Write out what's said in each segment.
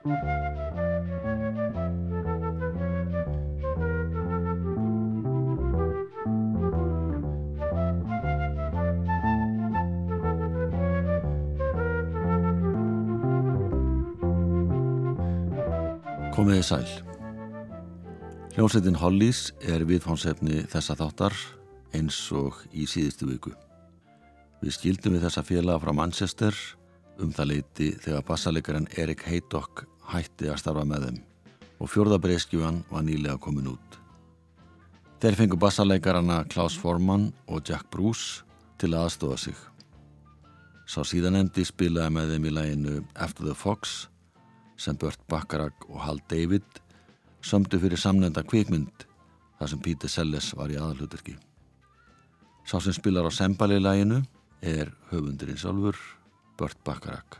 Komiði sæl. Hljómsveitin Hollís er viðfánsefni þessa þáttar eins og í síðustu viku. Við skildum við þessa félaga frá Manchester um það leiti þegar bassalegarinn Erik Heidokk hætti að starfa með þeim og fjörðabreiskjuan var nýlega komin út. Þeir fengu bassalegarana Klaus Forman og Jack Bruce til að aðstofa sig. Sá síðanendi spilaði með þeim í læginu After the Fox sem Burt Bacharach og Hal David sömdu fyrir samnenda kvikmynd þar sem Peter Sellers var í aðalhuturki. Sá sem spilar á sembalilæginu er höfundurinn sjálfur Burt Bacharach.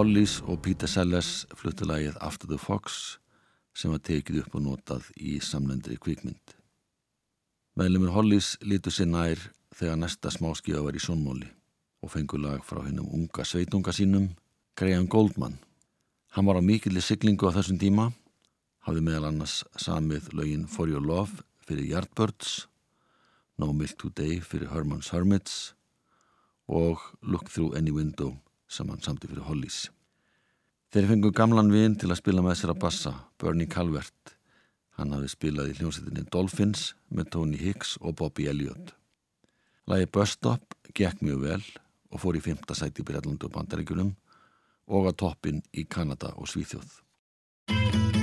Hollis og Peter Sellers fluttu lagið After the Fox sem var tekið upp og notað í samlendri kvikmynd. Meðlumur Hollis lítu sér nær þegar næsta smáskíða var í sjónmóli og fengur lag frá hennum unga sveitunga sínum, Graham Goldman. Hann var á mikilli siglingu á þessum tíma, hafði meðal annars samið lögin For Your Love fyrir Yardbirds, No Milk Today fyrir Herman's Hermits og Look Through Any Window sem hann samti fyrir Hollis. Þeir fengu gamlan vin til að spila með sér að bassa, Bernie Calvert. Hann hafði spilað í hljómsveitinni Dolphins með Tony Hicks og Bobby Elliott. Lagi Bus Stop gekk mjög vel og fór í fymta sæti í Breitlandi og Bandaríkjunum og á toppin í Kanada og Svíþjóð.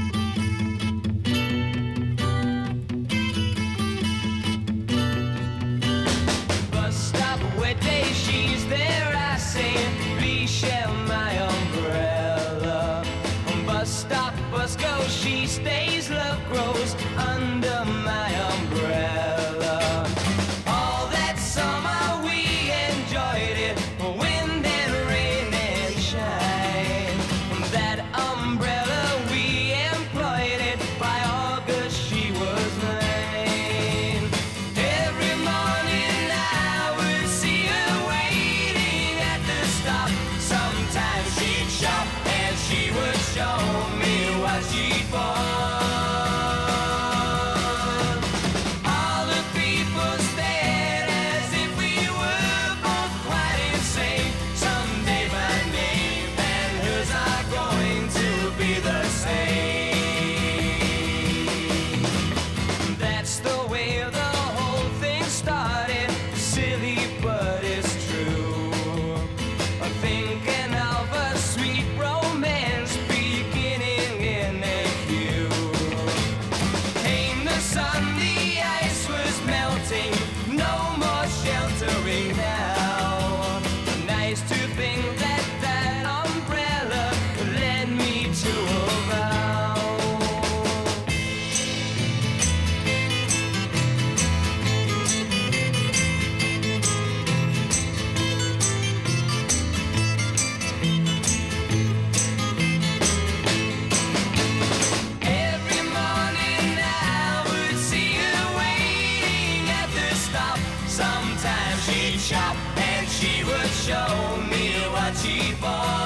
shop and she would show me what she bought.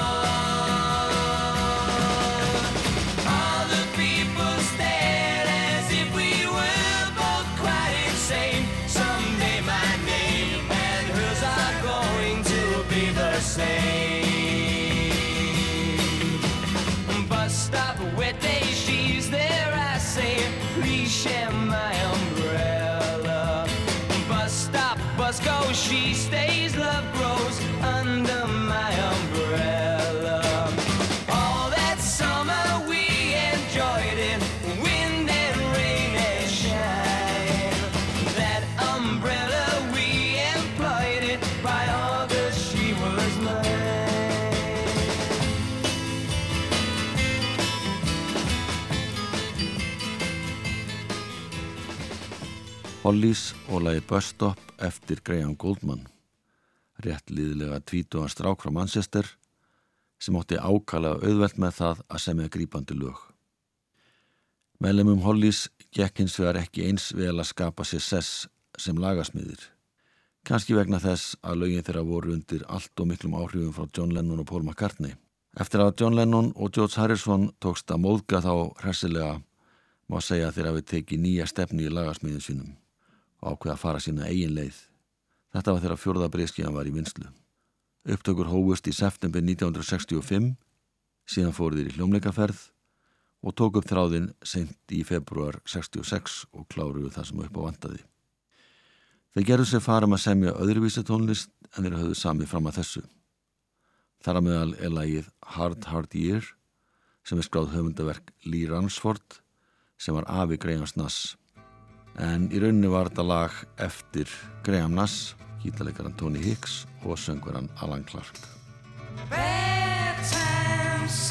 Hollies og lagi Bus Stop eftir Graham Goldman rétt liðlega tvítugan strák frá Manchester sem átti ákala auðvelt með það að semja grípandi lög. Meðlemum Hollies gekk hins vegar ekki eins vel að skapa sér sess sem lagasmiðir. Kanski vegna þess að lögin þeirra voru undir allt og miklum áhrifum frá John Lennon og Paul McCartney. Eftir að John Lennon og George Harrison tókst að móðga þá hressilega má segja þeirra við tekið nýja stefni í lagasmiðin sínum og ákveða að fara sína eigin leið. Þetta var þeirra fjórða breyskíðan var í vinslu. Upptökur hófust í september 1965, síðan fóru þeir í hljómleikaferð og tók upp þráðinn sent í februar 66 og kláruðu það sem upp á vandaði. Þeir gerðu sér fara um að semja öðruvísi tónlist en þeir höfðu sami fram að þessu. Þar að meðal er lagið Hard Hard Year sem er skráð höfundaverk Lee Ransford sem var afi Grahams Nass. En í rauninni var þetta lag eftir Graham Nass, gítarleikaran Tony Hicks og söngveran Alan Clark. Bad times,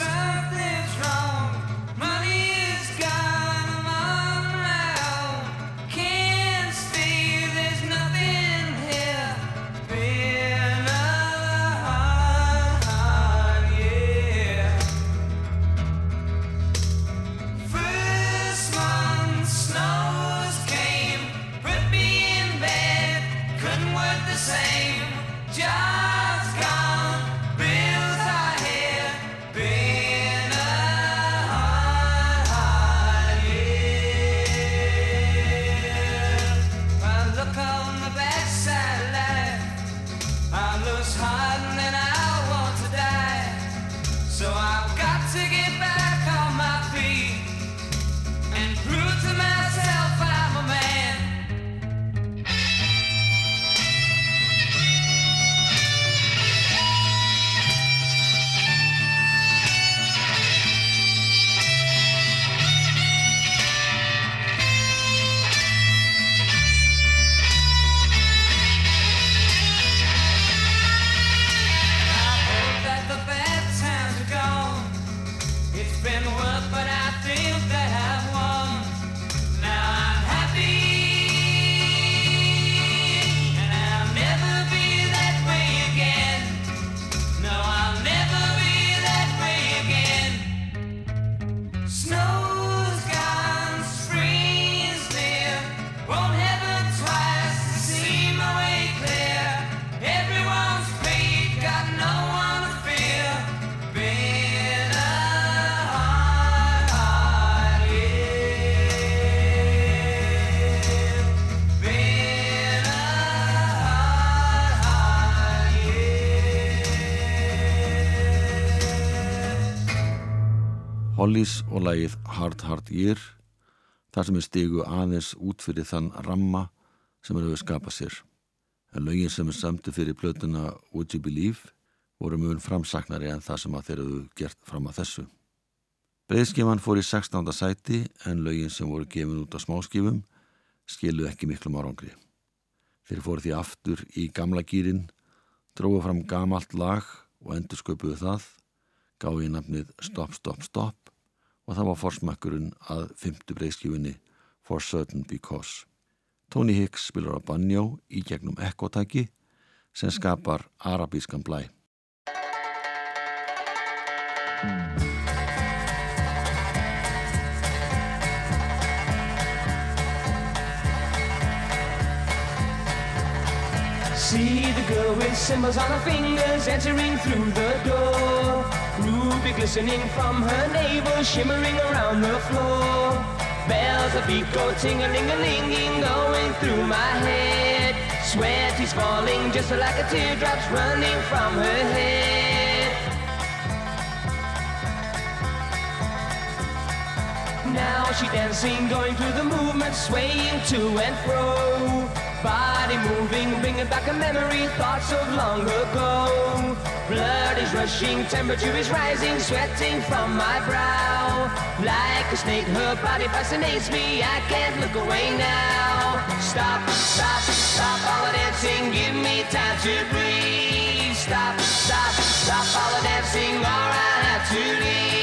Hollies og lagið Hard Hard Year þar sem er stigu aðeins út fyrir þann ramma sem er hefur skapað sér. En lögin sem er samtu fyrir plötuna Would You Believe voru mjög framsaknari en það sem að þeir hefur gert fram að þessu. Breiðskifan fór í 16. sæti en lögin sem voru gefin út á smáskifum skiluð ekki miklum árangri. Þeir fóru því aftur í gamla gýrin, dróðu fram gamalt lag og endur sköpuðu það, gáði nafnið Stop Stop Stop og það var forsmakkurinn að fymtu breiðskifunni For Certain Because. Tony Hicks spilar á banjó í gegnum ekkotæki sem skapar arabískan blæ. See the girl with symbols on her fingers entering through the door. Ruby glistening from her navel, shimmering around the floor. Bells of beat go ting-a-ling-a-linging, going through my head. Sweaty's falling just like a teardrop's running from her head. Now she dancing, going through the movement, swaying to and fro. Body moving, bringing back a memory, thoughts of long ago. Blood is rushing, temperature is rising, sweating from my brow. Like a snake, her body fascinates me, I can't look away now. Stop, stop, stop all the dancing, give me time to breathe. Stop, stop, stop all the dancing, or I have to leave.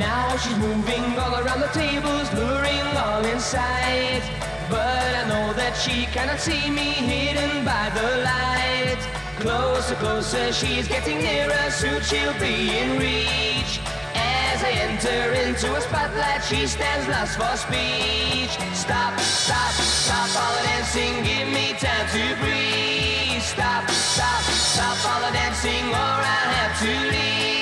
Now she's moving all around the tables, luring all in sight. But I know that she cannot see me hidden by the light. Closer, closer, she's getting nearer, soon she'll be in reach. As I enter into a spotlight, she stands lost for speech. Stop, stop, stop all the dancing, give me time to breathe. Stop, stop, stop all the dancing, or I'll have to leave.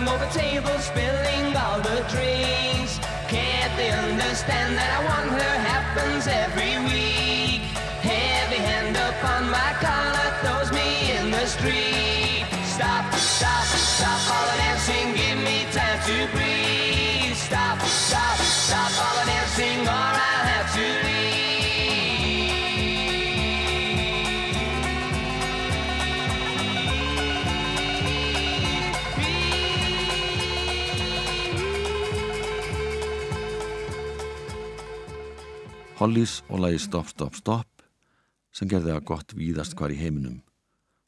Knocking over tables, spilling all the drinks. Can't they understand that I want her happens every week? Heavy hand upon my collar throws me in the street. Stop, stop, stop all the dancing, give me time to breathe. Hollys og lagi Stopp, Stopp, Stopp sem gerði það gott víðast hvar í heiminum.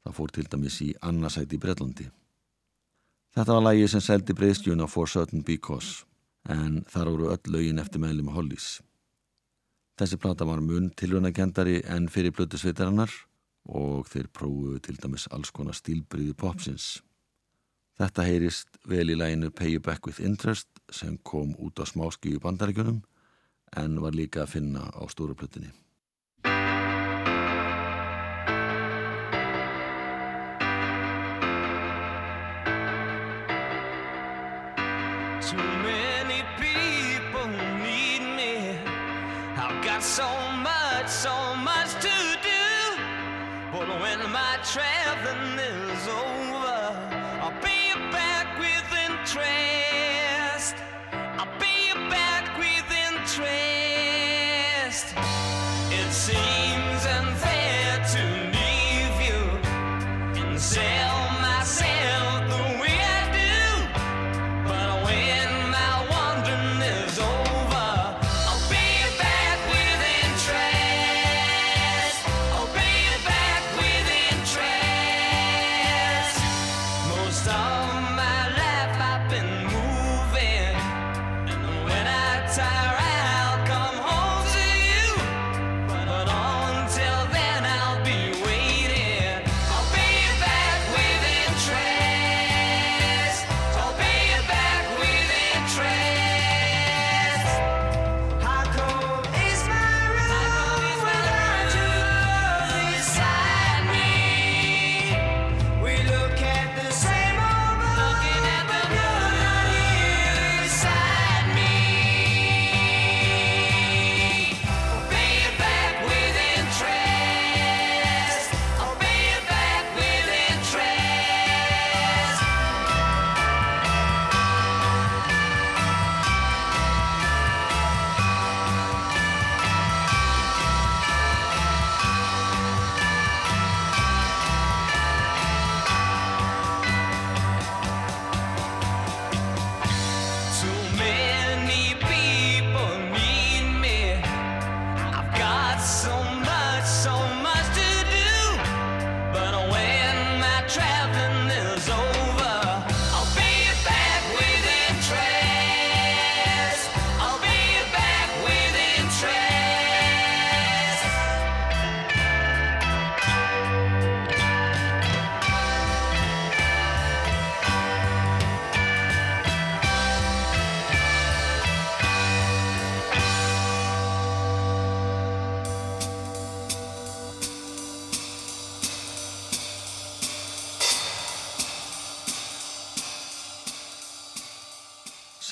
Það fór til dæmis í annarsæti í Breitlandi. Þetta var lagi sem seldi breyðstjuna For Certain Because en þar voru öll lögin eftir meðlum Hollys. Þessi plata var mun tilvunakendari en fyrir blötu sveitarinnar og þeir prófuðu til dæmis alls konar stílbriði popsins. Þetta heyrist vel í læginu Pay You Back With Interest sem kom út á smáskíu bandaríkjunum en var líka að finna á stóru plötunni. Too many people need me. I've got so much, so much to do. But when my traveling is over,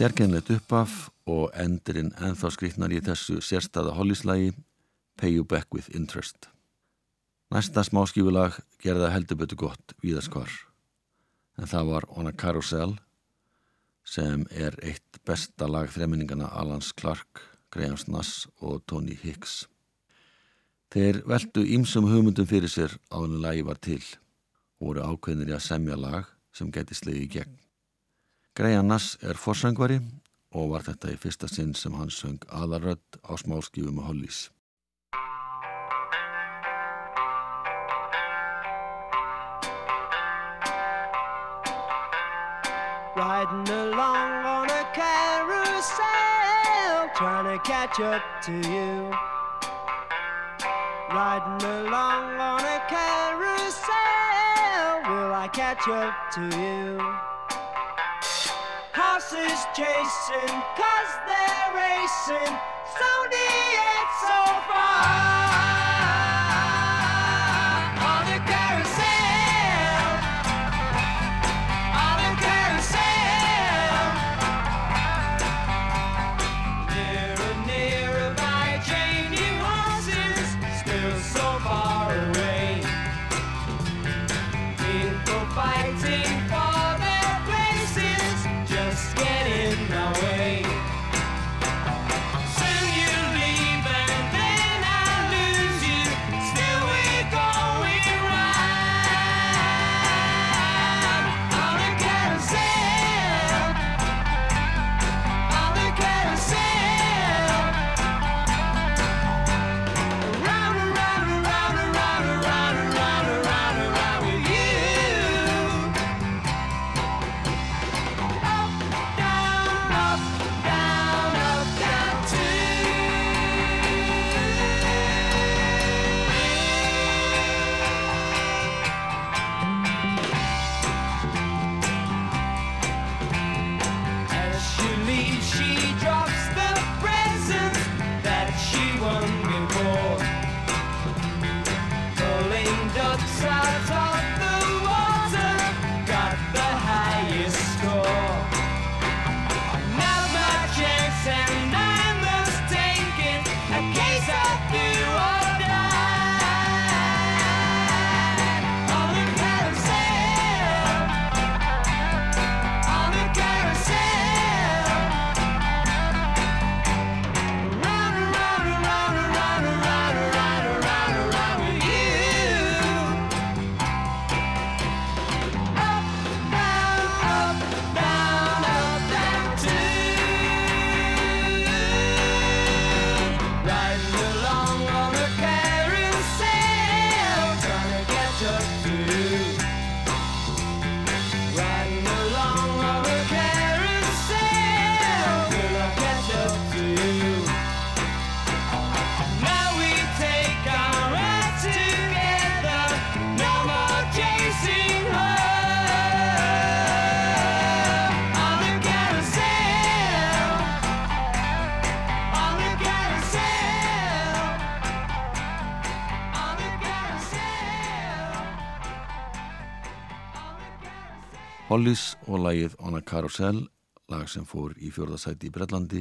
Sérkennlegt uppaf og endurinn ennþá skriknar í þessu sérstaða hollíslægi Pay You Back With Interest. Næsta smáskífulag gerða heldur betur gott víðaskvar en það var On a Carousel sem er eitt besta lag þreiminningana Alans Clark, Graham Nass og Tony Hicks. Þeir veldu ímsum hugmyndum fyrir sér áðinu lagi var til og voru ákveðnir í að semja lag sem geti slegið í gegn. Graham Nass er forsöngvari og var þetta í fyrsta sinn sem hann söng aðarödd á smáskífum og hollís. Riding along on a carousel, trying to catch up to you. Riding along on a carousel, will I catch up to you? Horses chasing, cause they're racing, Hollis og lagið On a Carousel, lag sem fór í fjórðasæti í Brellandi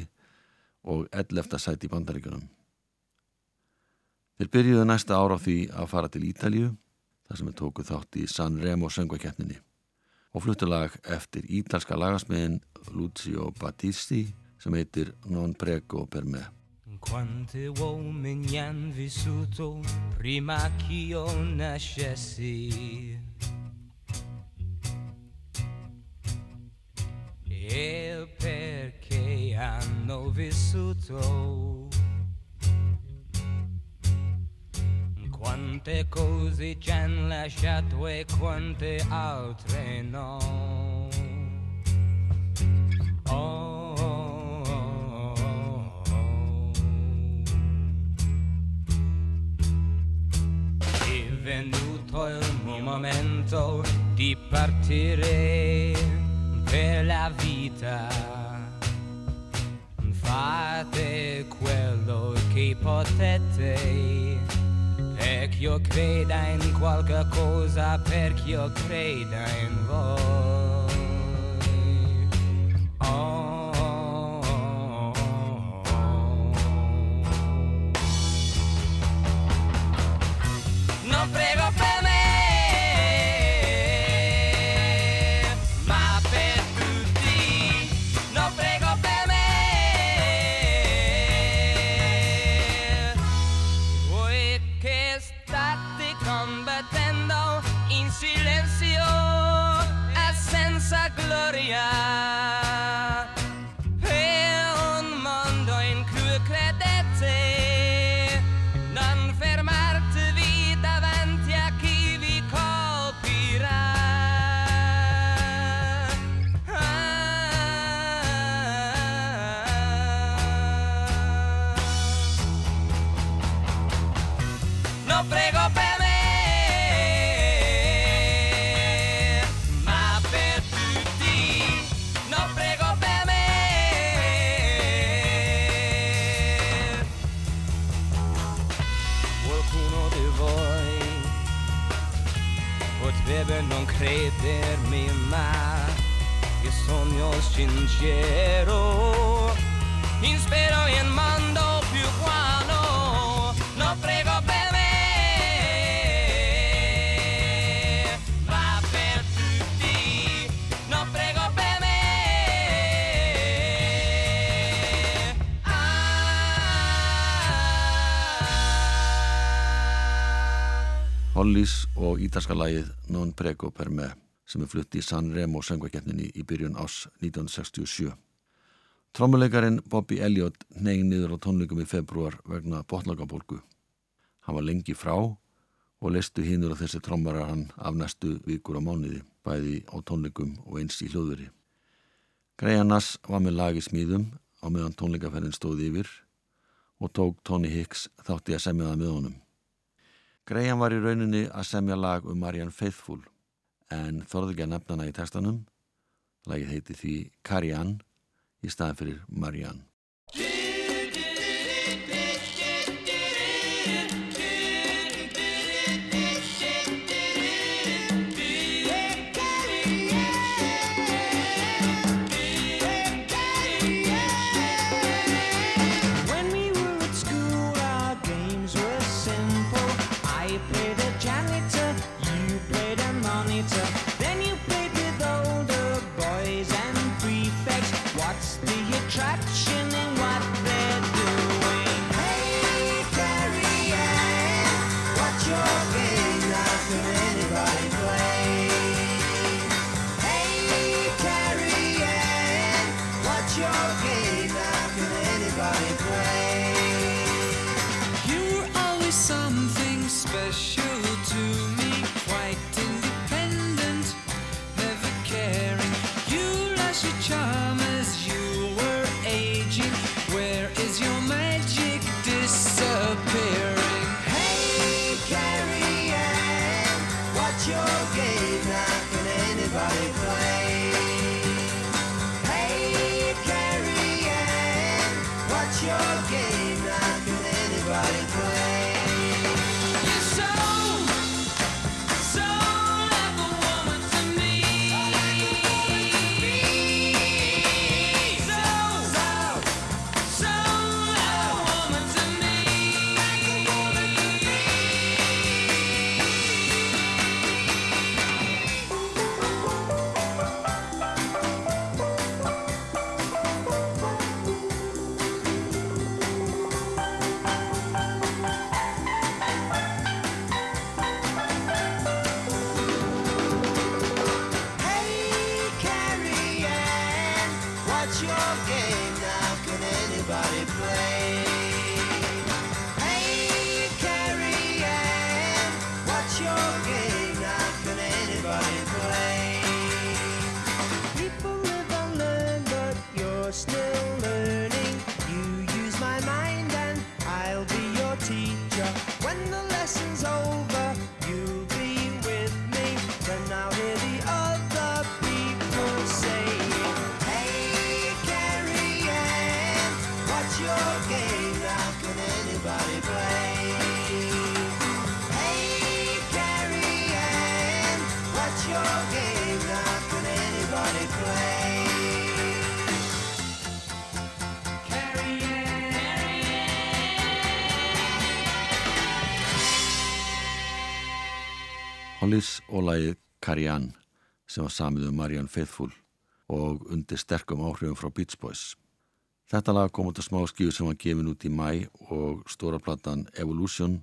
og 11. sæti í Bandaríkunum. Þeir byrjuðu næsta ára á því að fara til Ítalju, þar sem þeir tóku þátt í San Remo söngvakeppninni og fluttu lag eftir ítalska lagasmiðin Lucio Battisti sem heitir Non prego per me. Quante uomini han vissuto prima che io nascessi? Hanno vissuto? Quante cose ci hanno lasciato e quante altre no? Oh, oh, oh, venuto il momento di partire per la vita fate quello che potete. Perché io creda in qualche cosa perché io creda in voi. Oh, oh, oh, oh prego íslenska lægið Non Prego Per Me sem er flutti í San Remo söngvakefninni í byrjun ás 1967. Trommuleikarin Bobby Elliot negin niður á tónleikum í februar vegna botlagabólgu. Hann var lengi frá og listu hinnur á þessi trommara hann af næstu vikur á mánuði, bæði á tónleikum og eins í hljóðveri. Greianas var með lagi smíðum á meðan tónleikaferðin stóði yfir og tók Tony Hicks þátti að semja það með honum. Greiðan var í rauninni að semja lag um Marian Faithful en þorði ekki að nefna hana í textanum. Lagið heiti því Karian í staðan fyrir Marian. your game. Hollis og lagið Carrie sem var samið um Marianne Faithfull og undir sterkum áhrifum frá Beach Boys. Þetta lag kom út af smá skíu sem var gefin út í mæ og stóraplattan Evolution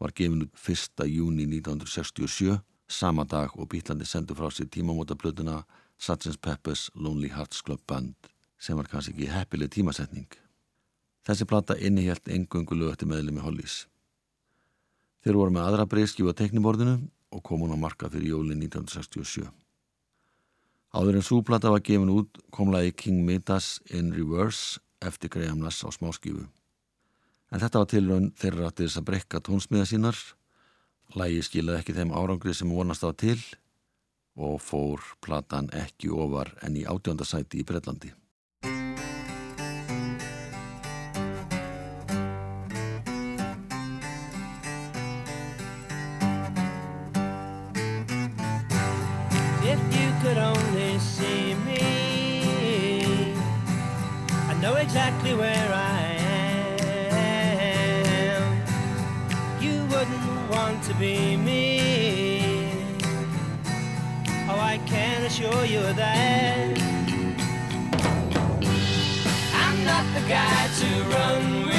var gefin út 1. júni 1967 sama dag og Bílandi sendu frá sér tímamótaplötuna Sgt. Pepper's Lonely Hearts Club Band sem var kannski ekki heppileg tímasetning. Þessi platta innihjælt engungu lög eftir meðlemi Hollis. Þeir voru með aðra breyskjú á tekniborðinu og kom hún á marka fyrir jólinn 1967. Áður en súplata var gefin út kom lagi King Midas in Reverse eftir Graham Nass á smáskífu. En þetta var tilraun þeirra til þess að brekka tónsmiða sínar. Lagi skilaði ekki þeim árangri sem vonast á til og fór platan ekki ofar en í átjóndasæti í Breitlandi. To be me. Oh, I can assure you that I'm not the guy to run with.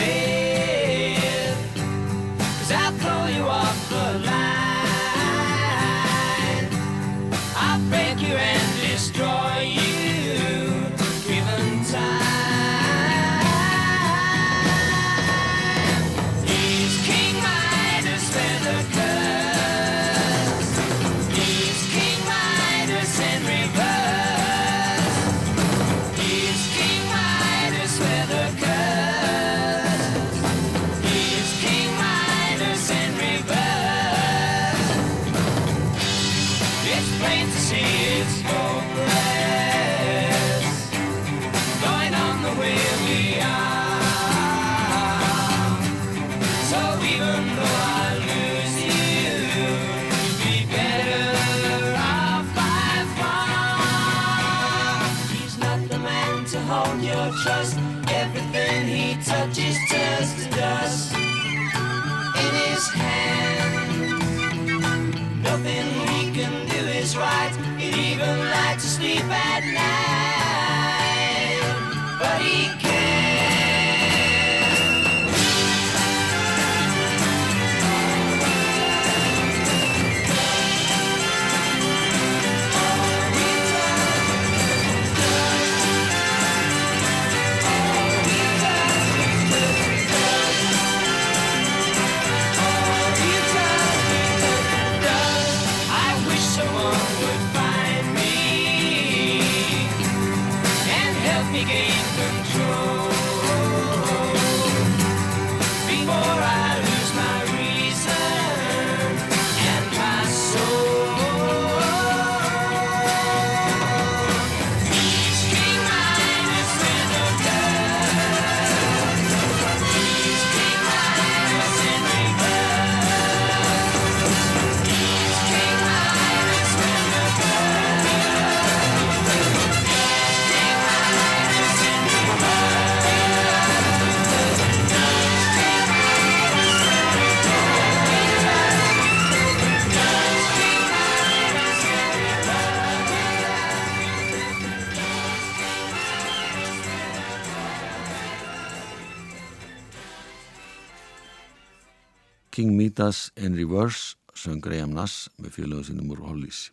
In Reverse söng Graham Nass með félögum sínum úr Hollis.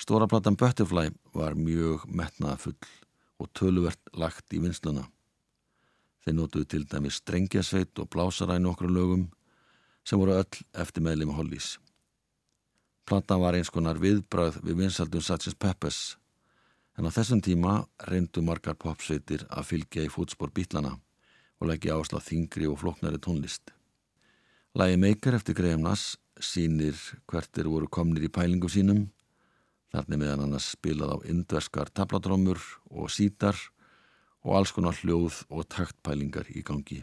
Stóra platan Butterfly var mjög metnaðafull og töluvert lagt í vinsluna. Þeir notuðu til dæmi strengjasveit og blásaræn okkur lögum sem voru öll eftir meðlum Hollis. Platan var eins konar viðbrað við vinsaldum Sgt. Peppers en á þessum tíma reyndu margar popsveitir að fylgja í fótspor bítlana og leggja áslá þingri og flóknari tónlist. Lægi meikar eftir Graham Nass sínir hvert er voru komnir í pælingum sínum. Þarna meðan annars spilað á indverskar tablatrómur og sítar og alls konar hljóð og taktpælingar í gangi.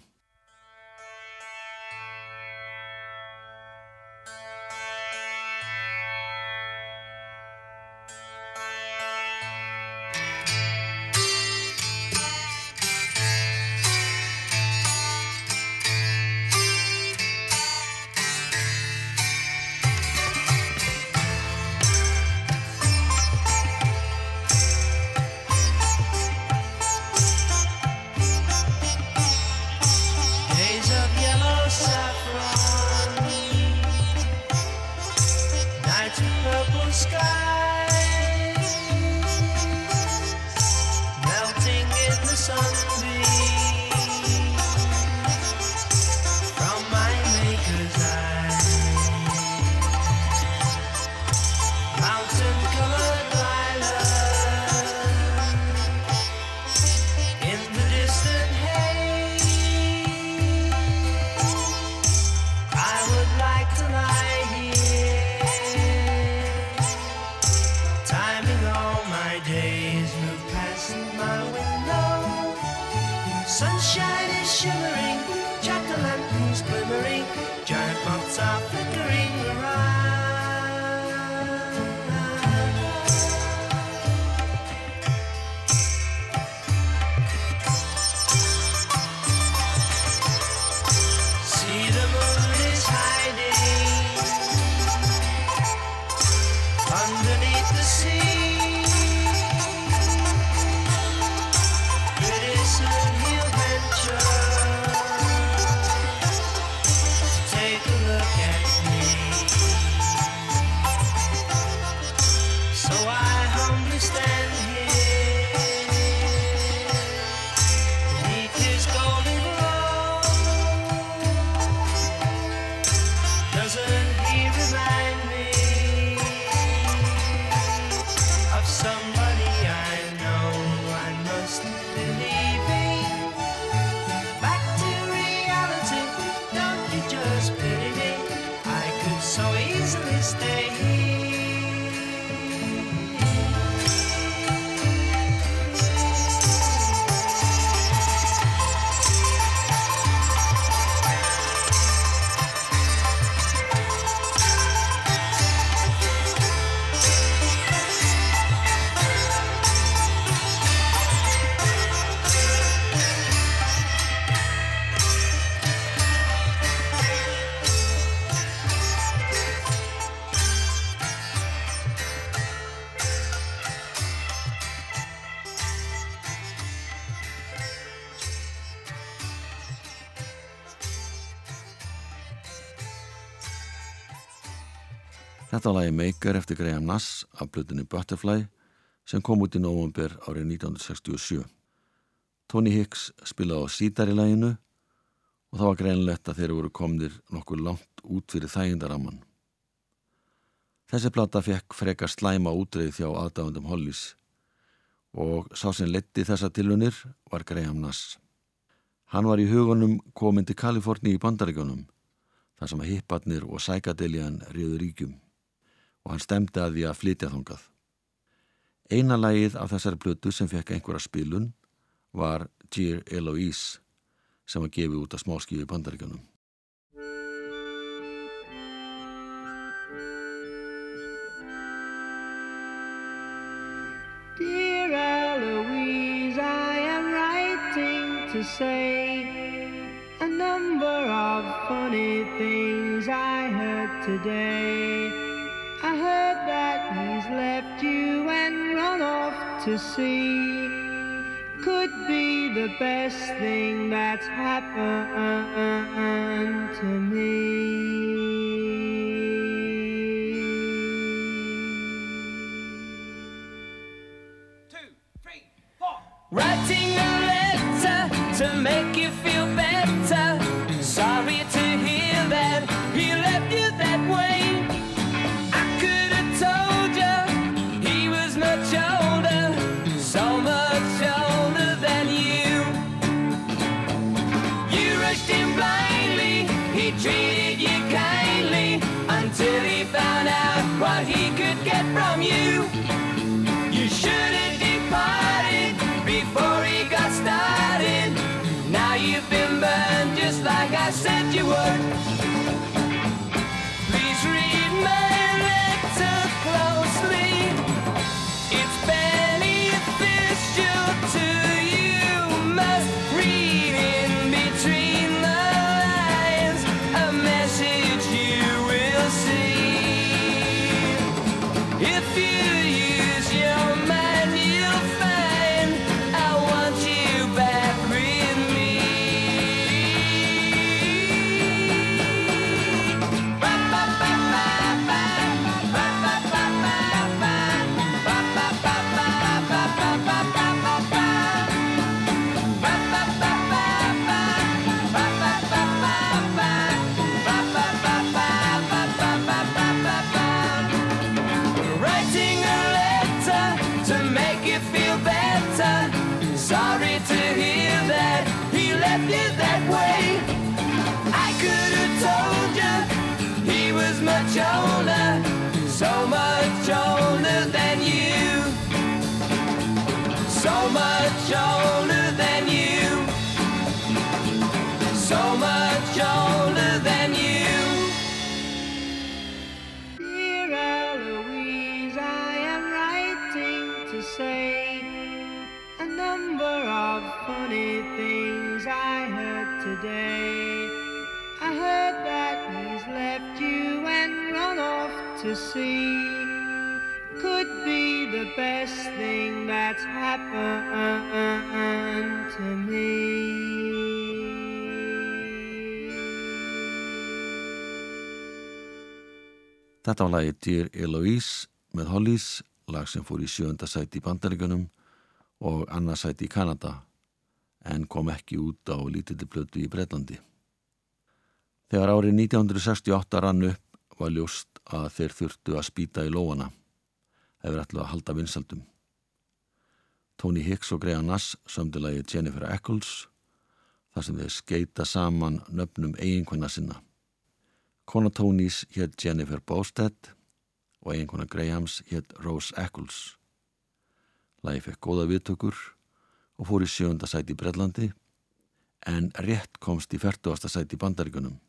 Þetta lagi Maker eftir Graham Nass af blutinni Butterfly sem kom út í november árið 1967. Tony Hicks spilaði á sítar í laginu og það var greinlegt að þeir voru komnir nokkuð langt út fyrir þægindaraman. Þessi plata fekk frekar slæma útreið þjá aðdáðundum Hollís og sá sem letti þessa tilunir var Graham Nass. Hann var í hugunum komin til Kaliforni í bandaríkjónum þar sem að hipparnir og sækadeljan riður ríkjum og hann stemdi að því að flytja þongað. Eina lagið af þessari blötu sem fekk einhverja spilun var Dear Eloise sem var gefið út af smáskífi í bandaríkjónum. Dear Eloise, I am writing to say a number of funny things I heard today. Left you and run off to sea. Could be the best thing that's happened to me. Writing a letter to make you feel If you Þetta var lagi Dear Eloise með Hollies, lag sem fór í sjönda sæti í Bandaríkunum og annað sæti í Kanada en kom ekki út á lítilli plötu í Breitlandi. Þegar árið 1968 rann upp var ljóst að þeir þurftu að spýta í lóana hefur ætlu að halda vinsaldum. Tony Hicks og Graham Nass sömdi lagi Jennifer Eccles þar sem þeir skeita saman nöfnum eiginkvæna sinna. Kona Tonys hétt Jennifer Bosted og eiginkona Grahams hétt Rose Eccles. Lagi fekk góða viðtökur og fór í sjönda sæti í Brellandi en rétt komst í færtugasta sæti í Bandaríkunum.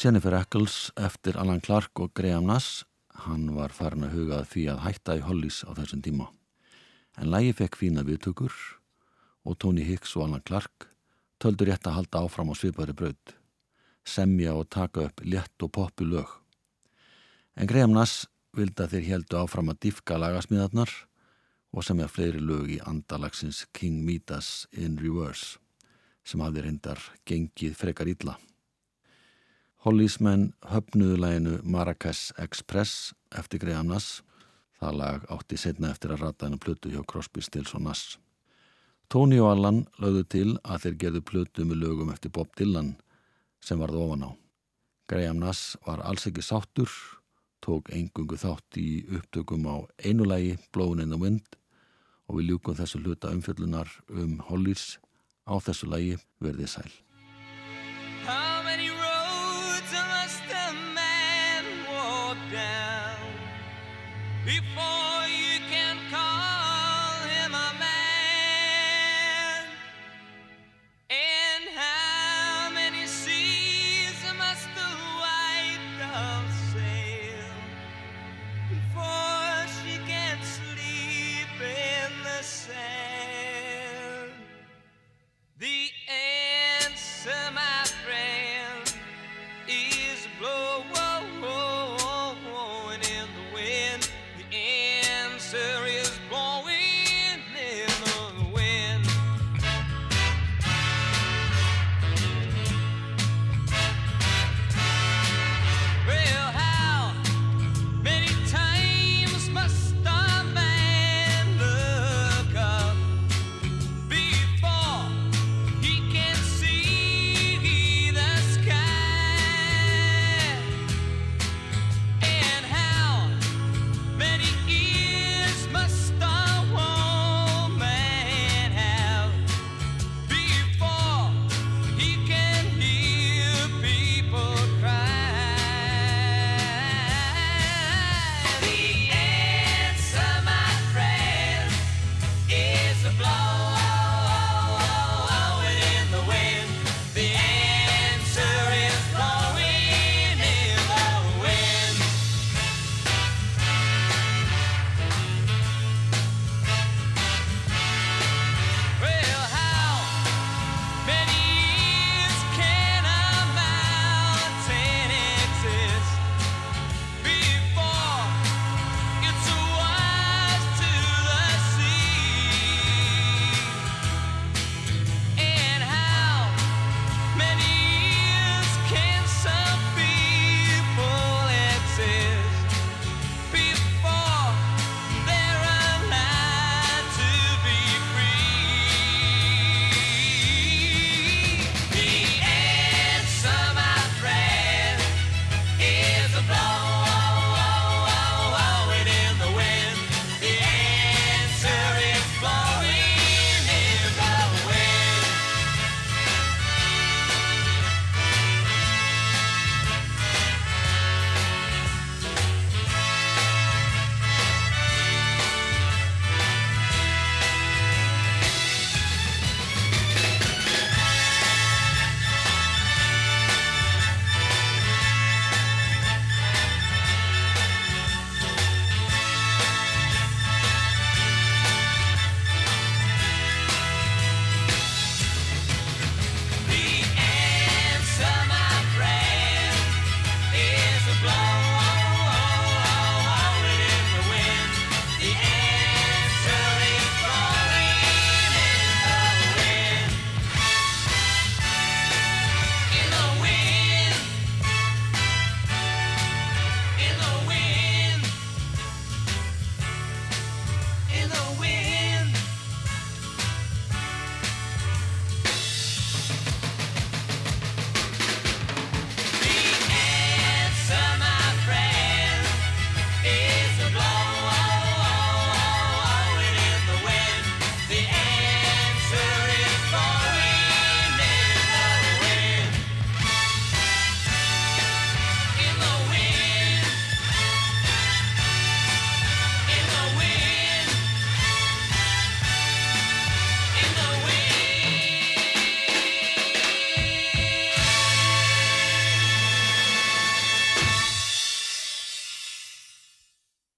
Jennifer Eccles eftir Alan Clark og Graham Nass hann var farin að huga að því að hætta í Hollies á þessum tíma. En lægi fekk fína viðtökur og Tony Hicks og Alan Clark töldu rétt að halda áfram á svipaðri braut semja og taka upp létt og poppu lög. En Graham Nass vildi að þeir heldu áfram að diffka lagasmíðarnar og semja fleiri lög í andalagsins King Midas in Reverse sem hafði reyndar gengið frekar illa Hollismenn höfnuðu læginu Marrakesh Express eftir Graham Nass. Það lag átti setna eftir að rata hennu plötu hjá Crosby, Stills og Nass. Tony og Allan lögðu til að þeir gerðu plötu með lögum eftir Bob Dylan sem varð ofan á. Graham Nass var alls ekki sáttur, tók engungu þátt í upptökum á einu lægi, Blowin' in the Wind og við ljúkum þessu hluta umfjöllunar um Hollis á þessu lægi verðið sæl. before.